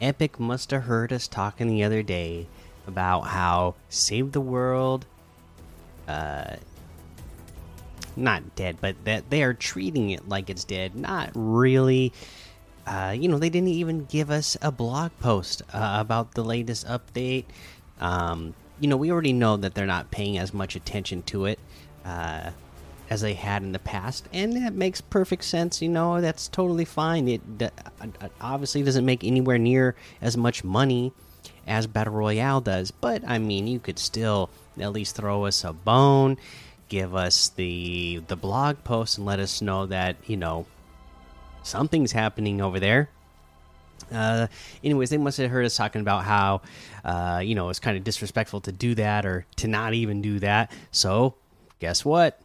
Epic must have heard us talking the other day about how Save the World, uh, not dead, but that they are treating it like it's dead. Not really uh, you know, they didn't even give us a blog post uh, about the latest update. Um, you know, we already know that they're not paying as much attention to it uh, as they had in the past, and that makes perfect sense. You know, that's totally fine. It obviously doesn't make anywhere near as much money as Battle Royale does, but I mean, you could still at least throw us a bone, give us the the blog post, and let us know that you know something's happening over there. Uh, anyways, they must have heard us talking about how, uh, you know, it's kind of disrespectful to do that or to not even do that. So, guess what?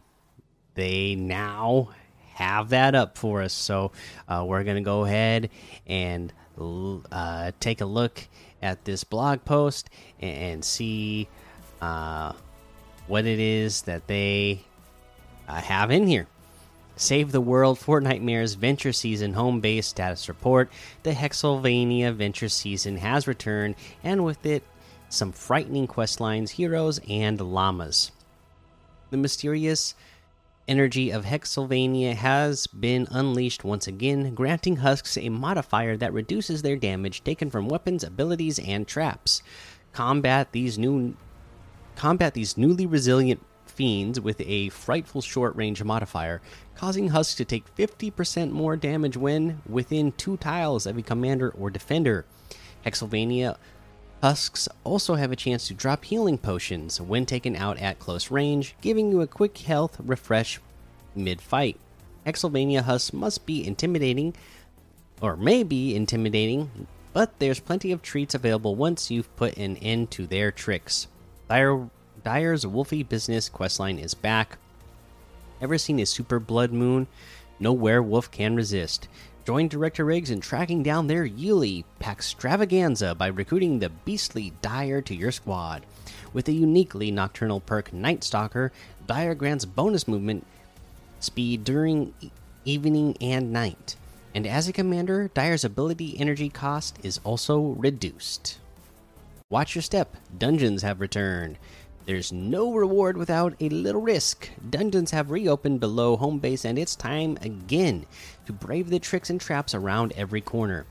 They now have that up for us. So, uh, we're going to go ahead and uh, take a look at this blog post and, see uh, what it is that they uh, have in here. Save the World Fortnitemares Venture Season home base status report. The Hexylvania Venture Season has returned, and with it, some frightening quest lines, heroes, and llamas. The mysterious energy of Hexylvania has been unleashed once again, granting Husks a modifier that reduces their damage taken from weapons, abilities, and traps. Combat these new combat these newly resilient fiends with a frightful short range modifier, causing Husks to take 50% more damage when within two tiles of a commander or defender. Hexylvania Husks also have a chance to drop healing potions when taken out at close range, giving you a quick health refresh mid fight. Hexylvania Husks must be intimidating, or may be intimidating, but there's plenty of treats available once you've put an end to their tricks. Dire Dire's Wolfy Business questline is back. Ever seen a super blood moon? No werewolf can resist. Join Director Riggs in tracking down their Yuli Packstravaganza by recruiting the beastly Dire to your squad. With a uniquely nocturnal perk Night Stalker, Dire grants bonus movement speed during evening and night. And as a commander, Dire's ability energy cost is also reduced. Watch your step, dungeons have returned. There's no reward without a little risk. Dungeons have reopened below home base, and it's time again to brave the tricks and traps around every corner.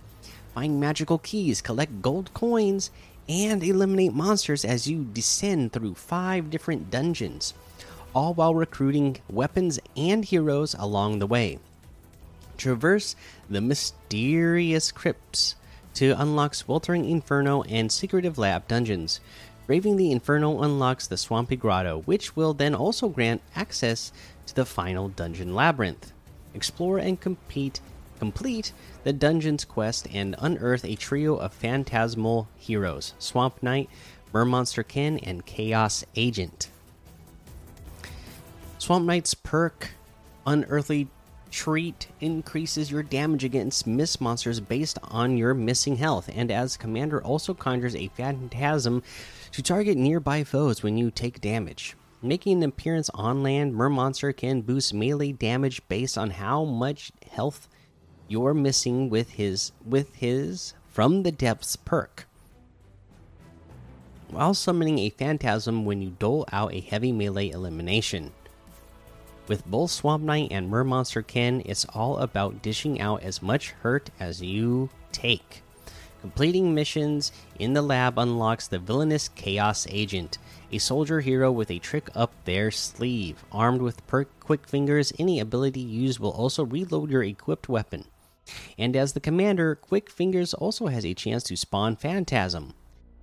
Find magical keys, collect gold coins, and eliminate monsters as you descend through five different dungeons, all while recruiting weapons and heroes along the way. Traverse the mysterious crypts to unlock Sweltering Inferno and Secretive Lab dungeons. Braving the Inferno unlocks the Swampy Grotto, which will then also grant access to the final dungeon labyrinth. Explore and compete, complete the dungeon's quest and unearth a trio of phantasmal heroes Swamp Knight, Mermonster Ken, and Chaos Agent. Swamp Knight's perk, Unearthly Treat, increases your damage against mist monsters based on your missing health, and as Commander also conjures a phantasm to target nearby foes when you take damage. Making an appearance on land, Mermonster can boost melee damage based on how much health you're missing with his with his from the depths perk. While summoning a phantasm when you dole out a heavy melee elimination. With both Swamp Knight and Mermonster Ken, it's all about dishing out as much hurt as you take. Completing missions in the lab unlocks the villainous Chaos Agent, a soldier hero with a trick up their sleeve. Armed with perk quick fingers, any ability used will also reload your equipped weapon. And as the commander, Quick Fingers also has a chance to spawn Phantasm.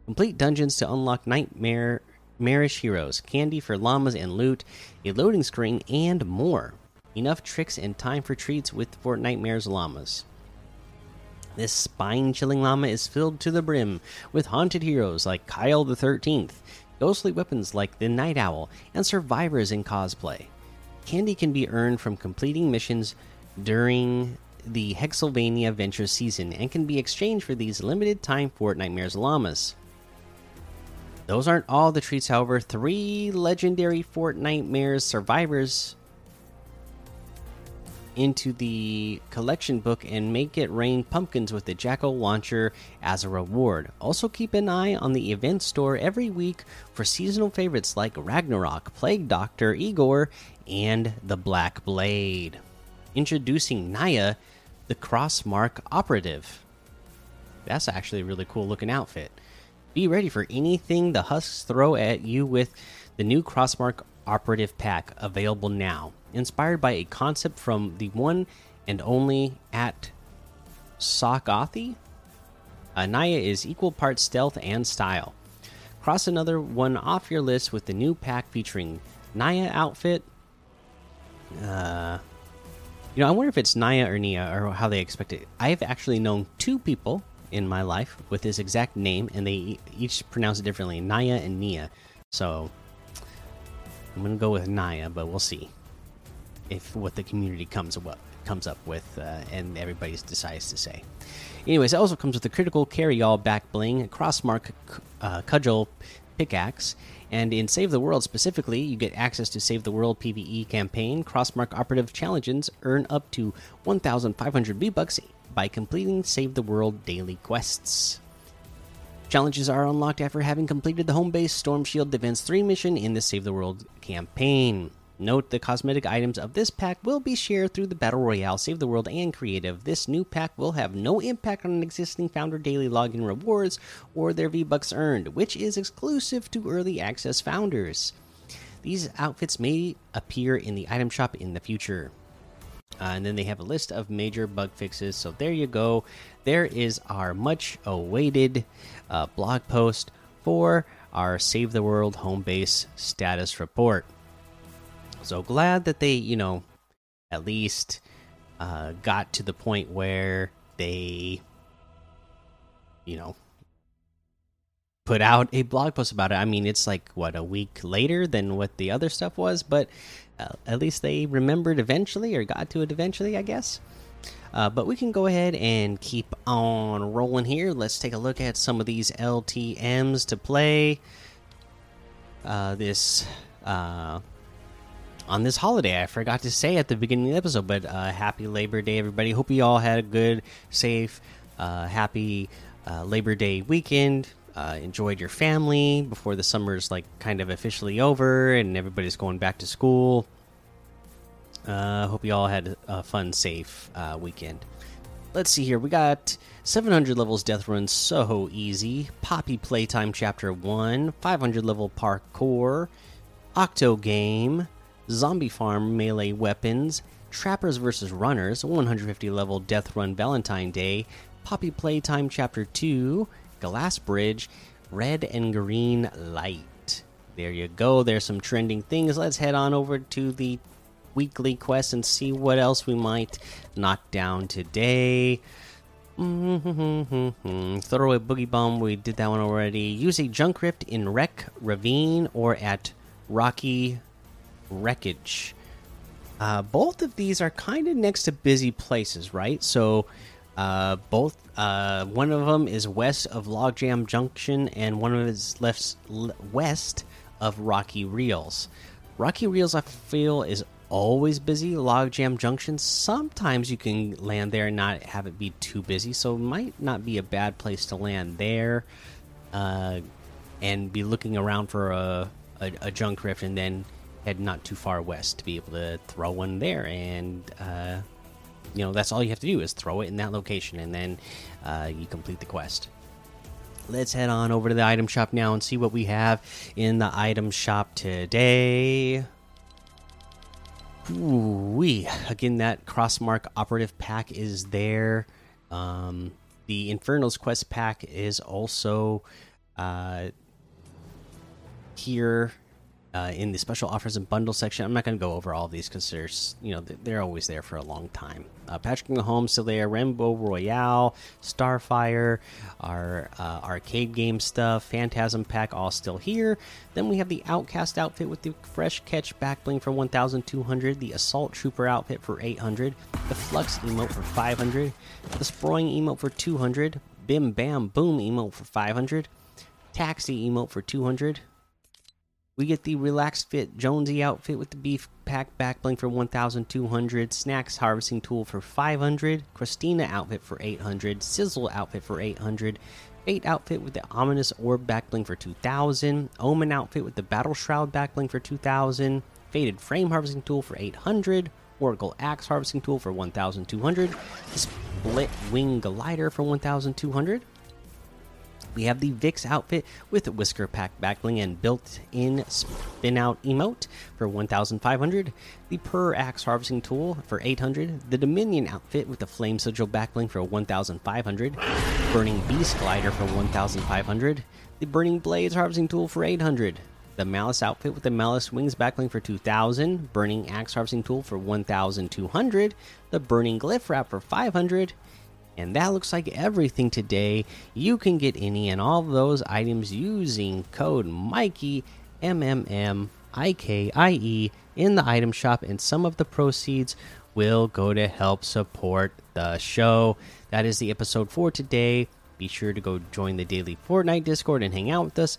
Complete dungeons to unlock nightmare marish heroes, candy for llamas and loot, a loading screen, and more. Enough tricks and time for treats with Fortnitemares llamas. This spine chilling llama is filled to the brim with haunted heroes like Kyle the 13th, ghostly weapons like the Night Owl, and survivors in cosplay. Candy can be earned from completing missions during the Hexylvania Venture season and can be exchanged for these limited time Fortnitemares llamas. Those aren't all the treats, however. Three legendary Fortnitemares survivors into the collection book and make it rain pumpkins with the Jack-o-Launcher as a reward. Also, keep an eye on the event store every week for seasonal favorites like Ragnarok, Plague Doctor, Igor, and the Black Blade. Introducing Naya, the Crossmark Operative. That's actually a really cool looking outfit. Be ready for anything the Husks throw at you with the new Crossmark Operative Pack available now. Inspired by a concept from the one and only at Sokothi, Anaya is equal parts stealth and style. Cross another one off your list with the new pack featuring Naya outfit. Uh, you know, I wonder if it's Naya or Nia or how they expect it. I've actually known two people in my life with this exact name, and they each pronounce it differently Naya and Nia. So I'm going to go with Naya, but we'll see if what the community comes up comes up with uh, and everybody decides to say. Anyways, it also comes with a critical carry all back bling, a crossmark uh, cudgel pickaxe, and in Save the World specifically, you get access to Save the World PvE campaign, crossmark operative challenges, earn up to 1,500 V bucks by completing Save the World daily quests. Challenges are unlocked after having completed the home base Storm Shield Defense 3 mission in the Save the World campaign. Note the cosmetic items of this pack will be shared through the Battle Royale, Save the World, and Creative. This new pack will have no impact on existing Founder Daily login rewards or their V-Bucks earned, which is exclusive to early access founders. These outfits may appear in the item shop in the future. Uh, and then they have a list of major bug fixes. So there you go. There is our much awaited uh, blog post for our Save the World home base status report. So glad that they, you know, at least uh, got to the point where they, you know, put out a blog post about it. I mean, it's like what a week later than what the other stuff was, but uh, at least they remembered eventually or got to it eventually, I guess. Uh, but we can go ahead and keep on rolling here. Let's take a look at some of these LTMs to play uh, this uh, on this holiday. I forgot to say at the beginning of the episode, but uh, happy Labor Day, everybody. Hope you all had a good, safe, uh, happy Labor Day weekend uh, enjoyed your family before the summer's like kind of officially over and everybody's going back to school. Uh, hope you all had a fun, safe uh, weekend. Let's see here. We got 700 levels death run so easy. Poppy Playtime Chapter 1, 500 level parkour, Octo Game, Zombie Farm melee weapons, Trappers vs. Runners, 150 level death run Valentine Day, Poppy Playtime Chapter 2, Glass Bridge, red and green light. There you go. There's some trending things. Let's head on over to the weekly quest and see what else we might knock down today. Throw a boogie bomb. We did that one already. Use a junk rift in Wreck Ravine or at Rocky Wreckage. Uh, both of these are kind of next to busy places, right? So uh, both uh, one of them is west of Logjam Junction, and one of them is left west of Rocky Reels. Rocky Reels, I feel, is always busy. Logjam Junction, sometimes you can land there and not have it be too busy, so it might not be a bad place to land there. Uh, and be looking around for a, a, a junk rift, and then head not too far west to be able to throw one there and uh, you know that's all you have to do is throw it in that location and then uh, you complete the quest let's head on over to the item shop now and see what we have in the item shop today. Ooh, we again that crossmark operative pack is there. Um, the Infernals quest pack is also uh, here uh, in the special offers and bundle section. I'm not going to go over all these because there's, you know, they're always there for a long time. Uh, Patrick Mahomes still there, Rainbow Royale, Starfire, our uh, arcade game stuff, Phantasm pack, all still here. Then we have the Outcast outfit with the fresh catch back bling for 1,200, the Assault Trooper outfit for 800, the Flux emote for 500, the Sproing emote for 200, Bim Bam Boom emote for 500, Taxi emote for 200. We get the relaxed fit Jonesy outfit with the beef pack back bling for 1200, snacks harvesting tool for 500, Christina outfit for 800, sizzle outfit for 800, fate outfit with the ominous orb back bling for 2000, omen outfit with the battle shroud back bling for 2000, faded frame harvesting tool for 800, oracle axe harvesting tool for 1200, split wing glider for 1200 we have the Vix outfit with Whisker Pack backbling and built-in spin out emote for 1,500. The Per Axe harvesting tool for 800. The Dominion outfit with the Flame Sigil backbling for 1,500. Burning Beast glider for 1,500. The Burning Blades harvesting tool for 800. The Malice outfit with the Malice Wings backbling for 2,000. Burning Axe harvesting tool for 1,200. The Burning Glyph wrap for 500 and that looks like everything today. You can get any and all those items using code Mikey M M M I K I E in the item shop, and some of the proceeds will go to help support the show. That is the episode for today. Be sure to go join the daily Fortnite Discord and hang out with us.